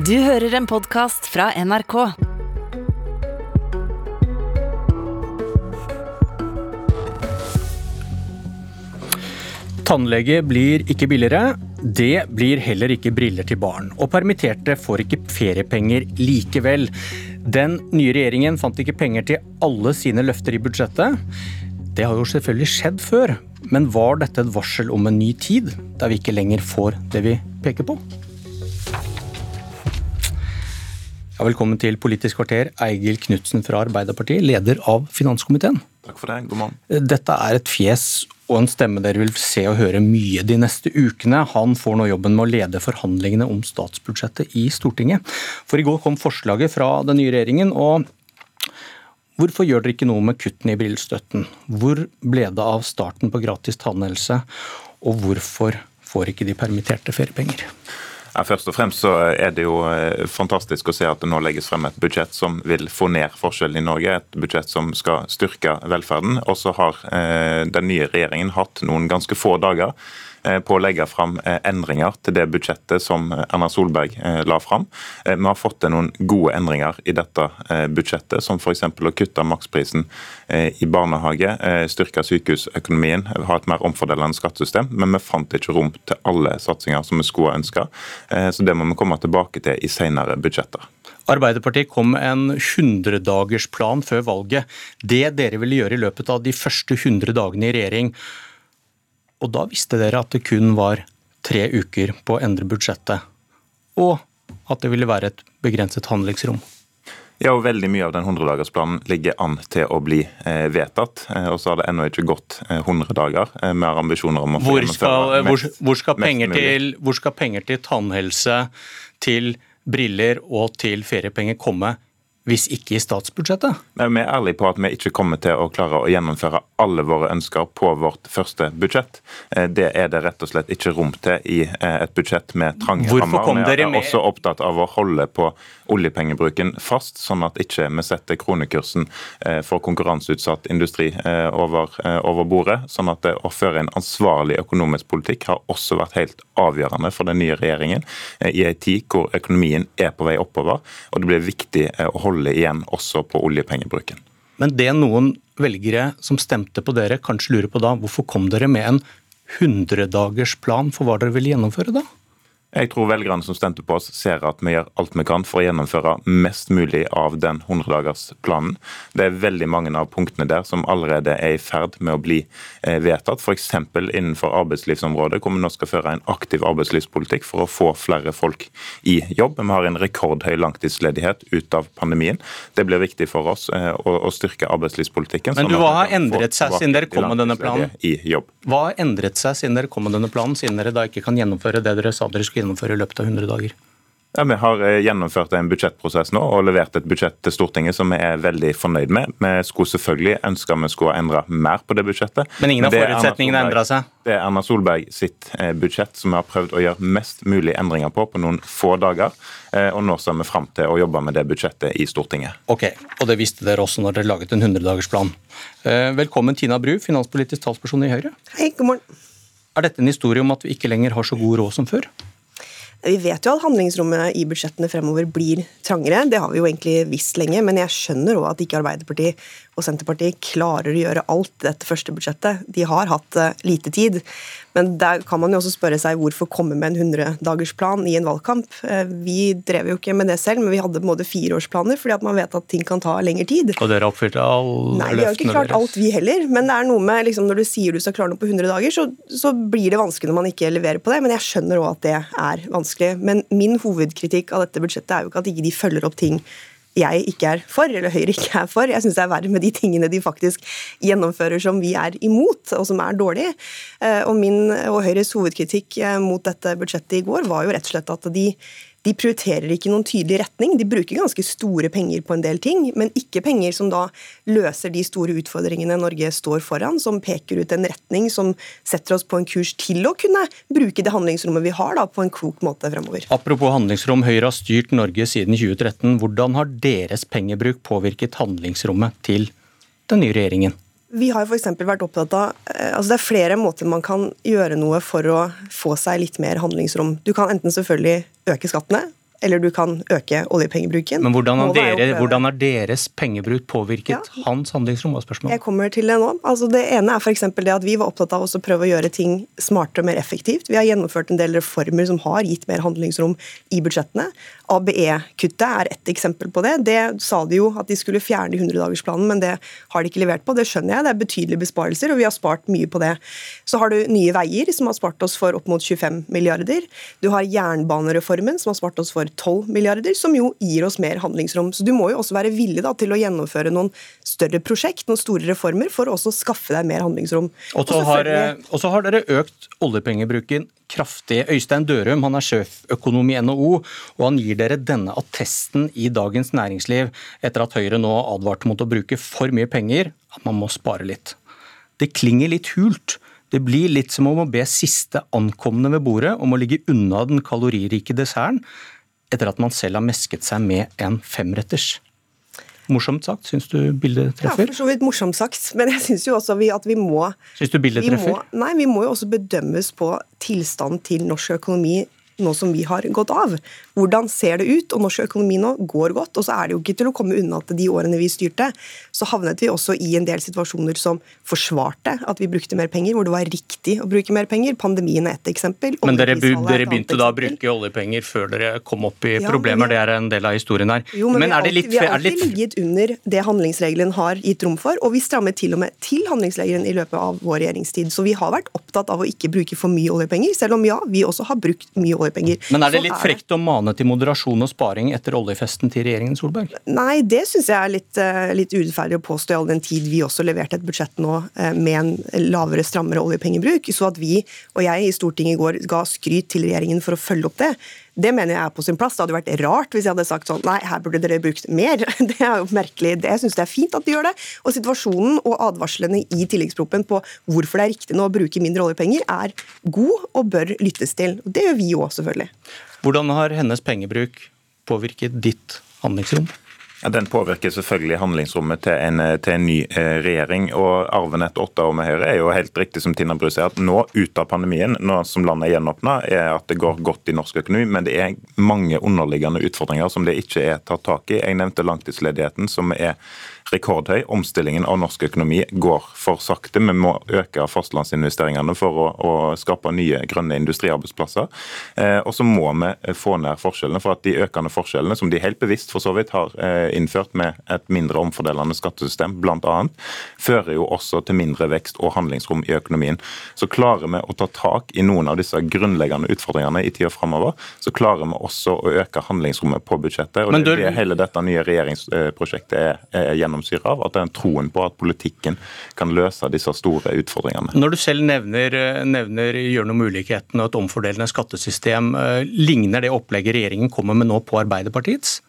Du hører en podkast fra NRK. Tannlege blir ikke billigere. Det blir heller ikke briller til barn. Og permitterte får ikke feriepenger likevel. Den nye regjeringen fant ikke penger til alle sine løfter i budsjettet. Det har jo selvfølgelig skjedd før, men var dette et varsel om en ny tid, der vi ikke lenger får det vi peker på? Ja, velkommen til Politisk kvarter, Eigil Knutsen fra Arbeiderpartiet, leder av finanskomiteen. Takk for det, god morgen. Dette er et fjes og en stemme dere vil se og høre mye de neste ukene. Han får nå jobben med å lede forhandlingene om statsbudsjettet i Stortinget. For i går kom forslaget fra den nye regjeringen. og Hvorfor gjør dere ikke noe med kuttene i brillestøtten? Hvor ble det av starten på gratis tannhelse, og hvorfor får ikke de permitterte feriepenger? Ja, først og fremst så er det jo eh, fantastisk å se at det nå legges frem et budsjett som vil få ned forskjellene i Norge. Et budsjett som skal styrke velferden. Og så har eh, den nye regjeringen hatt noen ganske få dager på å legge fram eh, endringer til det budsjettet som Erna Solberg eh, la fram. Vi har fått til noen gode endringer i dette budsjettet, som f.eks. å kutte maksprisen i barnehage, styrke sykehusøkonomien, ha et mer omfordelende skattesystem. Men vi fant ikke rom til alle satsinger som vi skulle ønske. Så det må vi komme tilbake til i senere budsjetter. Arbeiderpartiet kom med en 100-dagersplan før valget. Det dere ville gjøre i løpet av de første 100 dagene i regjering, og da visste dere at det kun var tre uker på å endre budsjettet, og at det ville være et begrenset handlingsrom. Ja, og Veldig mye av den 100-dagersplanen ligger an til å bli eh, vedtatt. Eh, og så har det ennå ikke gått eh, 100 dager. Eh, vi har ambisjoner om å få hvor skal, mest, hvor, hvor, skal til, hvor skal penger til tannhelse, til briller og til feriepenger komme hvis ikke i statsbudsjettet? Nei, vi er ærlige på at vi ikke kommer til å klare å gjennomføre alle våre ønsker på vårt første budsjett. Eh, det er det rett og slett ikke rom til i eh, et budsjett med trange rammer. Vi er også opptatt av å holde på oljepengebruken fast, sånn at ikke vi setter kronekursen eh, for konkurranseutsatt industri over, over bordet. Sånn at det å føre en ansvarlig økonomisk politikk har også vært helt avgjørende for den nye regjeringen i en tid hvor økonomien er på vei oppover. og det blir viktig å holde holde igjen også på oljepengebruken. Men det noen velgere som stemte på dere, kanskje lurer på da, hvorfor kom dere med en 100-dagersplan for hva dere ville gjennomføre da? Jeg tror velgerne som stemte på oss, ser at vi gjør alt vi kan for å gjennomføre mest mulig av den 100-dagersplanen. Det er veldig mange av punktene der som allerede er i ferd med å bli eh, vedtatt. F.eks. innenfor arbeidslivsområdet, hvor vi nå skal føre en aktiv arbeidslivspolitikk for å få flere folk i jobb. Vi har en rekordhøy langtidsledighet ut av pandemien. Det blir viktig for oss eh, å, styrke arbeidslivspolitikken. Men du, Hva har endret seg siden dere kom med denne planen? Hva har endret seg siden dere kom med denne planen, siden dere da ikke kan gjennomføre det dere sa dere skulle gjennomføre i løpet av 100 dager? Ja, Vi har eh, gjennomført en budsjettprosess nå og levert et budsjett til Stortinget som vi er veldig fornøyd med. Vi skulle selvfølgelig ønske vi skulle endre mer på det budsjettet. Men ingen av forutsetningene endra seg? Det er Erna Solberg sitt eh, budsjett som vi har prøvd å gjøre mest mulig endringer på på noen få dager. Eh, og nå ser vi fram til å jobbe med det budsjettet i Stortinget. Ok, Og det visste dere også når dere laget en 100-dagersplan. Velkommen Tina Bru, finanspolitisk talsperson i Høyre. Hei, god morgen. Er dette en historie om at vi ikke lenger har så god råd som før? Vi vet jo at handlingsrommet i budsjettene fremover blir trangere. Det har vi jo egentlig visst lenge, men jeg skjønner òg at ikke Arbeiderpartiet og Senterpartiet klarer å gjøre alt dette første budsjettet. De har hatt uh, lite tid. Men der kan man jo også spørre seg hvorfor komme med en 100-dagersplan i en valgkamp. Uh, vi drev jo ikke med det selv, men vi hadde på en måte fireårsplaner fordi at man vet at ting kan ta lengre tid. Og dere oppfylte alle løftene Nei, vi har ikke klart alt vi heller. Men det er noe med liksom, når du sier du skal klare noe på 100 dager, så, så blir det vanskelig når man ikke leverer på det. Men jeg skjønner òg at det er vanskelig. Men min hovedkritikk av dette budsjettet er jo ikke at ikke de følger opp ting jeg ikke er for, eller Høyre ikke er for. Jeg syns det er verre med de tingene de faktisk gjennomfører som vi er imot, og som er dårlige. Eh, og min og Høyres hovedkritikk eh, mot dette budsjettet i går var jo rett og slett at de de prioriterer ikke noen tydelig retning. De bruker ganske store penger på en del ting, men ikke penger som da løser de store utfordringene Norge står foran, som peker ut en retning som setter oss på en kurs til å kunne bruke det handlingsrommet vi har, da, på en klok måte fremover. Apropos handlingsrom, Høyre har styrt Norge siden 2013. Hvordan har deres pengebruk påvirket handlingsrommet til den nye regjeringen? Vi har f.eks. vært opptatt av eh, altså Det er flere måter man kan gjøre noe for å få seg litt mer handlingsrom. Du kan enten selvfølgelig øke skattene, eller du kan øke oljepengebruken. Men hvordan dere, hvordan har deres pengebruk påvirket ja. hans handlingsrom? Jeg kommer til det nå. Altså det ene er f.eks. det at vi var opptatt av å prøve å gjøre ting smartere og mer effektivt. Vi har gjennomført en del reformer som har gitt mer handlingsrom i budsjettene. ABE-kuttet er ett eksempel på det. Det sa de jo at de skulle fjerne i 100-dagersplanen, men det har de ikke levert på. Det skjønner jeg. Det er betydelige besparelser, og vi har spart mye på det. Så har du Nye Veier, som har spart oss for opp mot 25 milliarder. Du har jernbanereformen, som har spart oss for 12 milliarder, som jo gir oss mer handlingsrom. Så du må jo også være villig da, til å gjennomføre noen større prosjekt, noen store reformer, for å også skaffe deg mer handlingsrom. Og så har, har, dere økt oljepengebruken kraftig. Øystein Dørum han er sjeføkonom i NHO, og han gir dere denne attesten i Dagens Næringsliv etter at Høyre nå advarte mot å bruke for mye penger, at man må spare litt. Det klinger litt hult. Det blir litt som om å be siste ankomne ved bordet om å ligge unna den kaloririke desserten, etter at man selv har mesket seg med en femretters. Morsomt sagt, syns du bildet treffer? Ja, for så vidt morsomt sagt, men jeg syns jo også at vi må Syns du bildet treffer? Må, nei, vi må jo også bedømmes på tilstanden til norsk økonomi nå som vi har gått av. Hvordan ser det ut? Og norsk økonomi nå går godt. Og så er det jo ikke til å komme unna at de årene vi styrte, så havnet vi også i en del situasjoner som forsvarte at vi brukte mer penger, hvor det var riktig å bruke mer penger. Pandemien er ett eksempel. Men dere, dere begynte da å bruke oljepenger før dere kom opp i ja, problemer, det er en del av historien her. Jo, men, men er det litt, vi har alltid ligget under det handlingsregelen har gitt rom for, og vi strammet til og med til handlingsregelen i løpet av vår regjeringstid. Så vi har vært opptatt av å ikke bruke for mye oljepenger, selv om ja, vi også har brukt mye oljepenger. Men er det litt frekt å mane til moderasjon og sparing etter oljefesten til regjeringen Solberg? Nei, det syns jeg er litt, eh, litt urettferdig å påstå i all den tid vi også leverte et budsjett nå eh, med en lavere, strammere oljepengebruk. Så at vi og jeg i Stortinget i går ga skryt til regjeringen for å følge opp det, det mener jeg er på sin plass. Det hadde vært rart hvis jeg hadde sagt sånn nei, her burde dere brukt mer. Det er jo merkelig. Jeg syns det er fint at de gjør det. Og situasjonen og advarslene i tilleggsproppen på hvorfor det er riktig nå å bruke mindre oljepenger, er god og bør lyttes til. Det gjør vi òg, selvfølgelig. Hvordan har hennes pengebruk påvirket ditt handlingsrom? Ja, Den påvirker selvfølgelig handlingsrommet til en, til en, ny eh, regjering. og Arven etter åtte år med Høyre er jo helt riktig som Tina Bru sier, at nå ut av pandemien, nå som landet er gjenåpna, er at det går godt i norsk økonomi. Men det er mange underliggende utfordringer som det ikke er tatt tak i. Jeg nevnte langtidsledigheten, som er rekordhøy. Omstillingen av norsk økonomi går for sakte. Vi må øke fastlandsinvesteringene for å, å skape nye grønne industriarbeidsplasser. Eh, og så må vi få ned forskjellene. For at de økende forskjellene, som de helt bevisst for så vidt har eh, innført med et mindre omfordelende skattesystem bl.a., fører jo også til mindre vekst og handlingsrom i økonomien. Så klarer vi å ta tak i noen av disse grunnleggende utfordringene i tida framover, så klarer vi også å øke handlingsrommet på budsjettet. og det er det hele dette nye regjeringsprosjektet er, er gjennom gjennomsyra av. At det er en troen på at politikken kan løse disse store utfordringene. Når du selv nevner, nevner gjør noe med ulikhetene og et omfordelende skattesystem, eh, ligner det opplegget regjeringen kommer med nå på Arbeiderpartiets?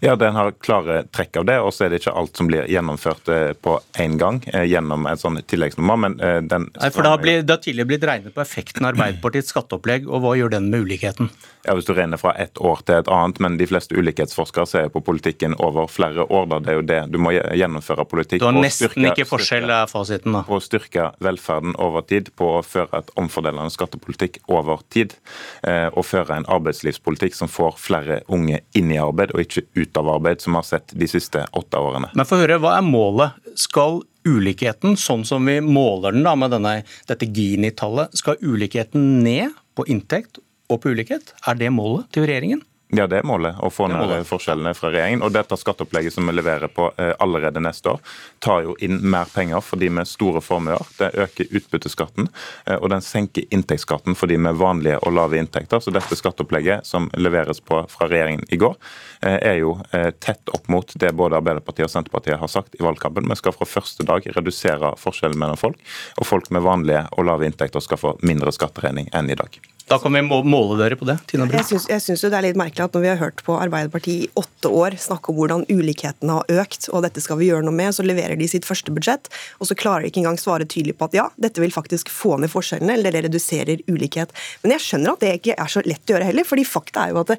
Ja, Den har klare trekk av det, og så er det ikke alt som blir gjennomført eh, på én gang eh, gjennom en sånn tilleggsnummer. men den... Nei, for har, det har tidligere blitt regnet på effekten av Arbeiderpartiets skatteopplegg, og hva gjør den med ulikheten? ja, hvis du regner fra ett år til et annet, men de fleste ulikhetsforskere ser på politikken over flere år. da, Det er jo det du må gjennomføre politikk Du har nesten styrke, ikke forskjell, er fasiten da. På å styrke velferden over tid, på å føre et omfordelende skattepolitikk over tid. Eh, og føre en arbeidslivspolitikk som får flere unge inn i arbeid, og ikke ut av arbeid, som vi har sett de siste åtte årene. Men få høre, hva er målet? Skal ulikheten, sånn som vi måler den da med denne, dette Gini-tallet, skal ulikheten ned på inntekt og på ulikhet? Er det målet til regjeringen? Ja, det er målet. Å få ned forskjellene fra regjeringen. Og dette skatteopplegget som vi leverer på eh, allerede neste år, tar jo inn mer penger for de med store formuer. Det øker utbytteskatten, eh, og den senker inntektsskatten for de med vanlige og lave inntekter. Så dette skatteopplegget som leveres på fra regjeringen i går, eh, er jo tett opp mot det både Arbeiderpartiet og Senterpartiet har sagt i valgkampen. Vi skal fra første dag redusere forskjellen mellom folk, og folk med vanlige og lave inntekter skal få mindre skatteregning enn i dag. Da kan vi måle dere på det. Tina Bru. Jeg syns det er litt merkelig at når vi har hørt på Arbeiderpartiet i åtte år snakke om hvordan ulikhetene har økt, og dette skal vi gjøre noe med, så leverer de sitt første budsjett, og så klarer de ikke engang svare tydelig på at ja, dette vil faktisk få ned forskjellene, eller det reduserer ulikhet. Men jeg skjønner at det ikke er så lett å gjøre heller, fordi fakta er jo at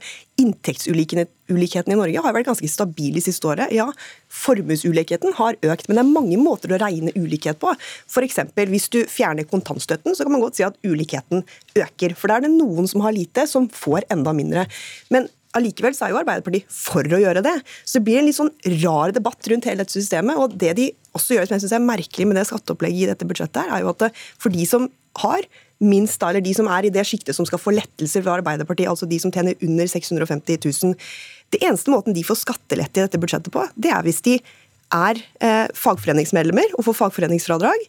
inntektsulikhetene i Norge har vært ganske stabil de siste året. Ja, formuesulikheten har økt, men det er mange måter å regne ulikhet på. F.eks. hvis du fjerner kontantstøtten, så kan man godt si at ulikheten øker. For da er det noen som har lite, som får enda mindre. Men allikevel så er jo Arbeiderpartiet for å gjøre det. Så det blir en litt sånn rar debatt rundt hele dette systemet. og det de også gjør som jeg synes er merkelig med det skatteopplegget i dette budsjettet, her, er jo at for de som har minst, eller de som er i det sjiktet som skal få lettelser fra Arbeiderpartiet, altså de som tjener under 650 000, det eneste måten de får skattelette i dette budsjettet på, det er hvis de er eh, fagforeningsmedlemmer og får fagforeningsfradrag,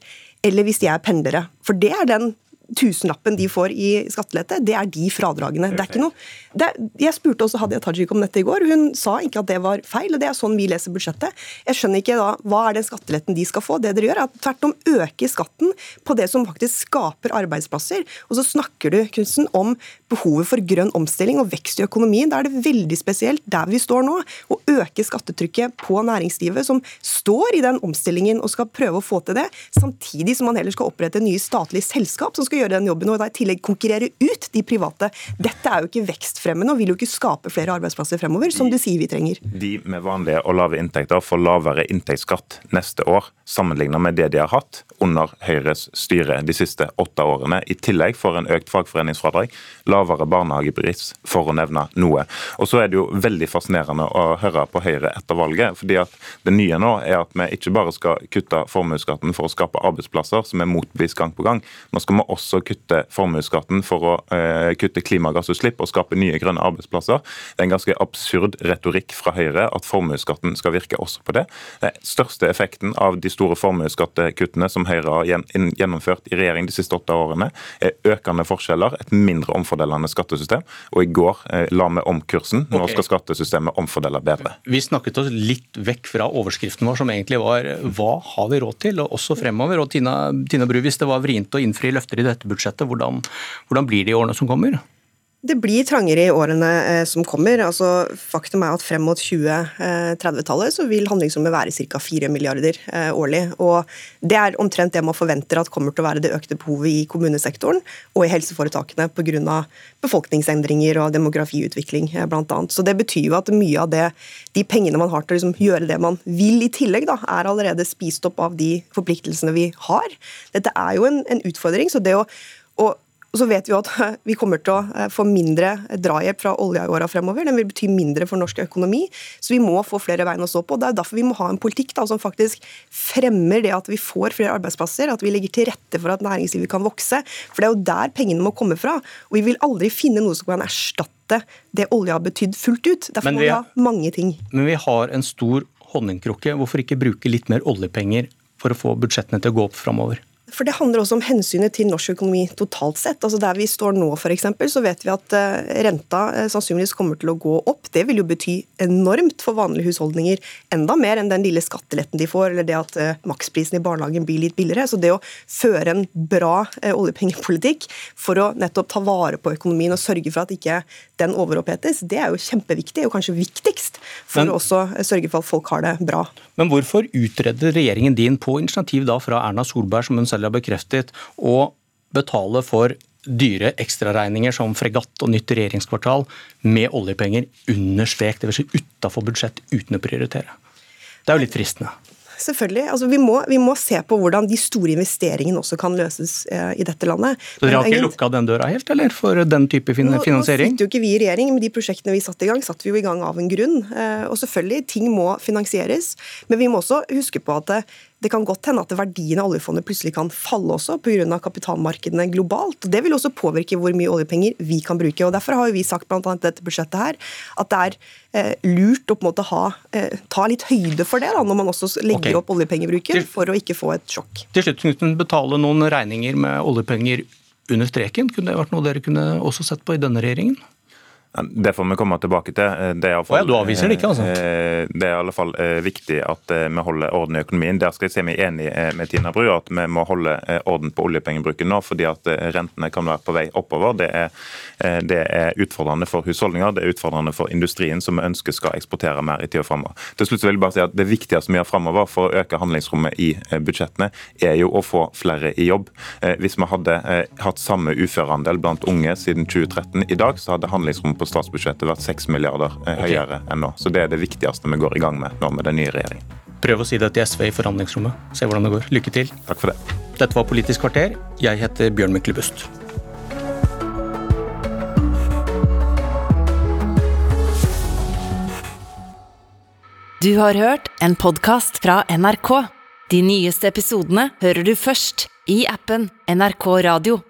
eller hvis de er pendlere. For det er den tusenlappen de får i skattelette, det er de fradragene. Det er ikke noe, er, jeg spurte også Hadia Tajik om dette i går. Hun sa ikke at det var feil. og Det er sånn vi leser budsjettet. Jeg skjønner ikke da, Hva er den skatteletten de skal få? Det dere gjør, er at tvert om øker skatten på det som faktisk skaper arbeidsplasser. Og så snakker du Kunsten, om behovet for grønn omstilling og vekst i økonomien. Da er det veldig spesielt der vi står nå, å øke skattetrykket på næringslivet, som står i den omstillingen og skal prøve å få til det, samtidig som man heller skal opprette nye statlige selskap som skal gjøre den jobben, og da i tillegg konkurrere ut de private. Dette er jo ikke vekstfremmende og vil jo ikke skape flere arbeidsplasser fremover, som du sier vi trenger. De med vanlige og lave inntekter får lavere inntektsskatt neste år, sammenlignet med det de har hatt under Høyres styre de siste åtte årene. I tillegg får en økt fagforeningsfradrag, lavere barnehagepris, for å nevne noe. Og så er det jo veldig fascinerende å høre på Høyre etter valget. fordi at Det nye nå er at vi ikke bare skal kutte formuesskatten for å skape arbeidsplasser, som er motbevist gang på gang. Nå skal vi også kutte formuesskatten for å eh, kutte klimagassutslipp og skape nye grønne arbeidsplasser. Det er en ganske absurd retorikk fra Høyre at formuesskatten skal virke også på det. Den største effekten av de store formuesskattekuttene som Høyre har gjennomført i regjering de siste åtte årene, er økende forskjeller, et mindre omfordelende skattesystem. Og i går eh, la vi om kursen. Nå okay. skal skattesystemet omfordele bedre. Vi snakket oss litt vekk fra overskriften vår, som egentlig var hva har vi råd til, og også fremover. Og Tina, Tina Bru, hvis det var vrient å innfri løfter i dette budsjettet, hvordan, hvordan blir det i årene som kommer? Det blir trangere i årene eh, som kommer. Altså, faktum er at frem mot 2030-tallet eh, så vil handlingsrommet være ca. 4 milliarder eh, årlig. Og det er omtrent det man forventer at kommer til å være det økte behovet i kommunesektoren og i helseforetakene pga. befolkningsendringer og demografiutvikling bl.a. Så det betyr jo at mye av det, de pengene man har til å liksom gjøre det man vil i tillegg, da, er allerede spist opp av de forpliktelsene vi har. Dette er jo en, en utfordring. så det å, å og så vet vi jo at vi kommer til å eh, få mindre drahjelp fra olja i åra fremover. Den vil bety mindre for norsk økonomi, så vi må få flere bein å stå på. Det er derfor vi må ha en politikk da, som faktisk fremmer det at vi får flere arbeidsplasser, at vi legger til rette for at næringslivet kan vokse. For det er jo der pengene må komme fra. Og vi vil aldri finne noe som kan erstatte det olja har betydd fullt ut. Derfor må vi ha mange ting. Men vi har en stor honningkrukke. Hvorfor ikke bruke litt mer oljepenger for å få budsjettene til å gå opp framover? For Det handler også om hensynet til norsk økonomi totalt sett. Altså Der vi står nå, eksempel, så vet vi at eh, renta eh, sannsynligvis kommer til å gå opp. Det vil jo bety enormt for vanlige husholdninger. Enda mer enn den lille skatteletten de får, eller det at eh, maksprisen i barnehagen blir litt billigere. Så det å føre en bra oljepengepolitikk for å nettopp ta vare på økonomien og sørge for at ikke den overopphetes, det er jo kjempeviktig, og kanskje viktigst, for Men, å også sørge for at folk har det bra. Men hvorfor utreder regjeringen din på initiativ da fra Erna Solberg, som hun selv har bekreftet, å betale for dyre ekstraregninger som fregatt og nytt regjeringskvartal med oljepenger under strek, dvs. Si utafor budsjett, uten å prioritere? Det er jo litt fristende selvfølgelig. Altså, vi, må, vi, må, se på hvordan de store investeringene også kan løses eh, i dette landet. Så Dere har ikke lukka den døra helt, eller, for den type finansiering? Nå, nå sitter jo ikke vi i regjering, men de prosjektene vi satte i gang, satte vi jo i gang av en grunn. Eh, og selvfølgelig, ting må finansieres, men vi må også huske på at det, kan godt hende at verdien av oljefondet plutselig kan falle også pga. kapitalmarkedene globalt. Det vil også påvirke hvor mye oljepenger vi kan bruke. og Derfor har vi sagt blant annet dette budsjettet her, at det er eh, lurt å på en måte ha, eh, ta litt høyde for det da, når man også legger okay. opp oljepengebruken, for å ikke få et sjokk. Til slutt, Knutsen, betale noen regninger med oljepenger under streken. Kunne det vært noe dere kunne også sett på i denne regjeringen? Det får vi komme tilbake til. Eh, det er, fall, ja, du avviser det ikke, altså? Eh, det er i alle fall eh, viktig at vi holder orden i økonomien. Der skal jeg si meg enig med Tina Bru at vi må holde orden på oljepengebruken nå, fordi at rentene kan være på vei oppover. Det er, det er utfordrende for husholdninger, det er utfordrende for industrien, som vi ønsker skal eksportere mer i tida framover. Til slutt vil jeg bare si at Det viktigste vi gjør framover for å øke handlingsrommet i budsjettene, er jo å få flere i jobb. Hvis vi hadde hatt samme uføreandel blant unge siden 2013 i dag, så hadde handlingsrommet på statsbudsjettet vært 6 milliarder høyere okay. enn nå. Så det er det viktigste vi går i gang med nå med den nye regjeringen. Prøv å si det til SV i forhandlingsrommet. Se hvordan det går. Lykke til. Takk for det. Dette var Politisk kvarter. Jeg heter Bjørn Myklebust. Du har hørt en podkast fra NRK. De nyeste episodene hører du først i appen NRK Radio.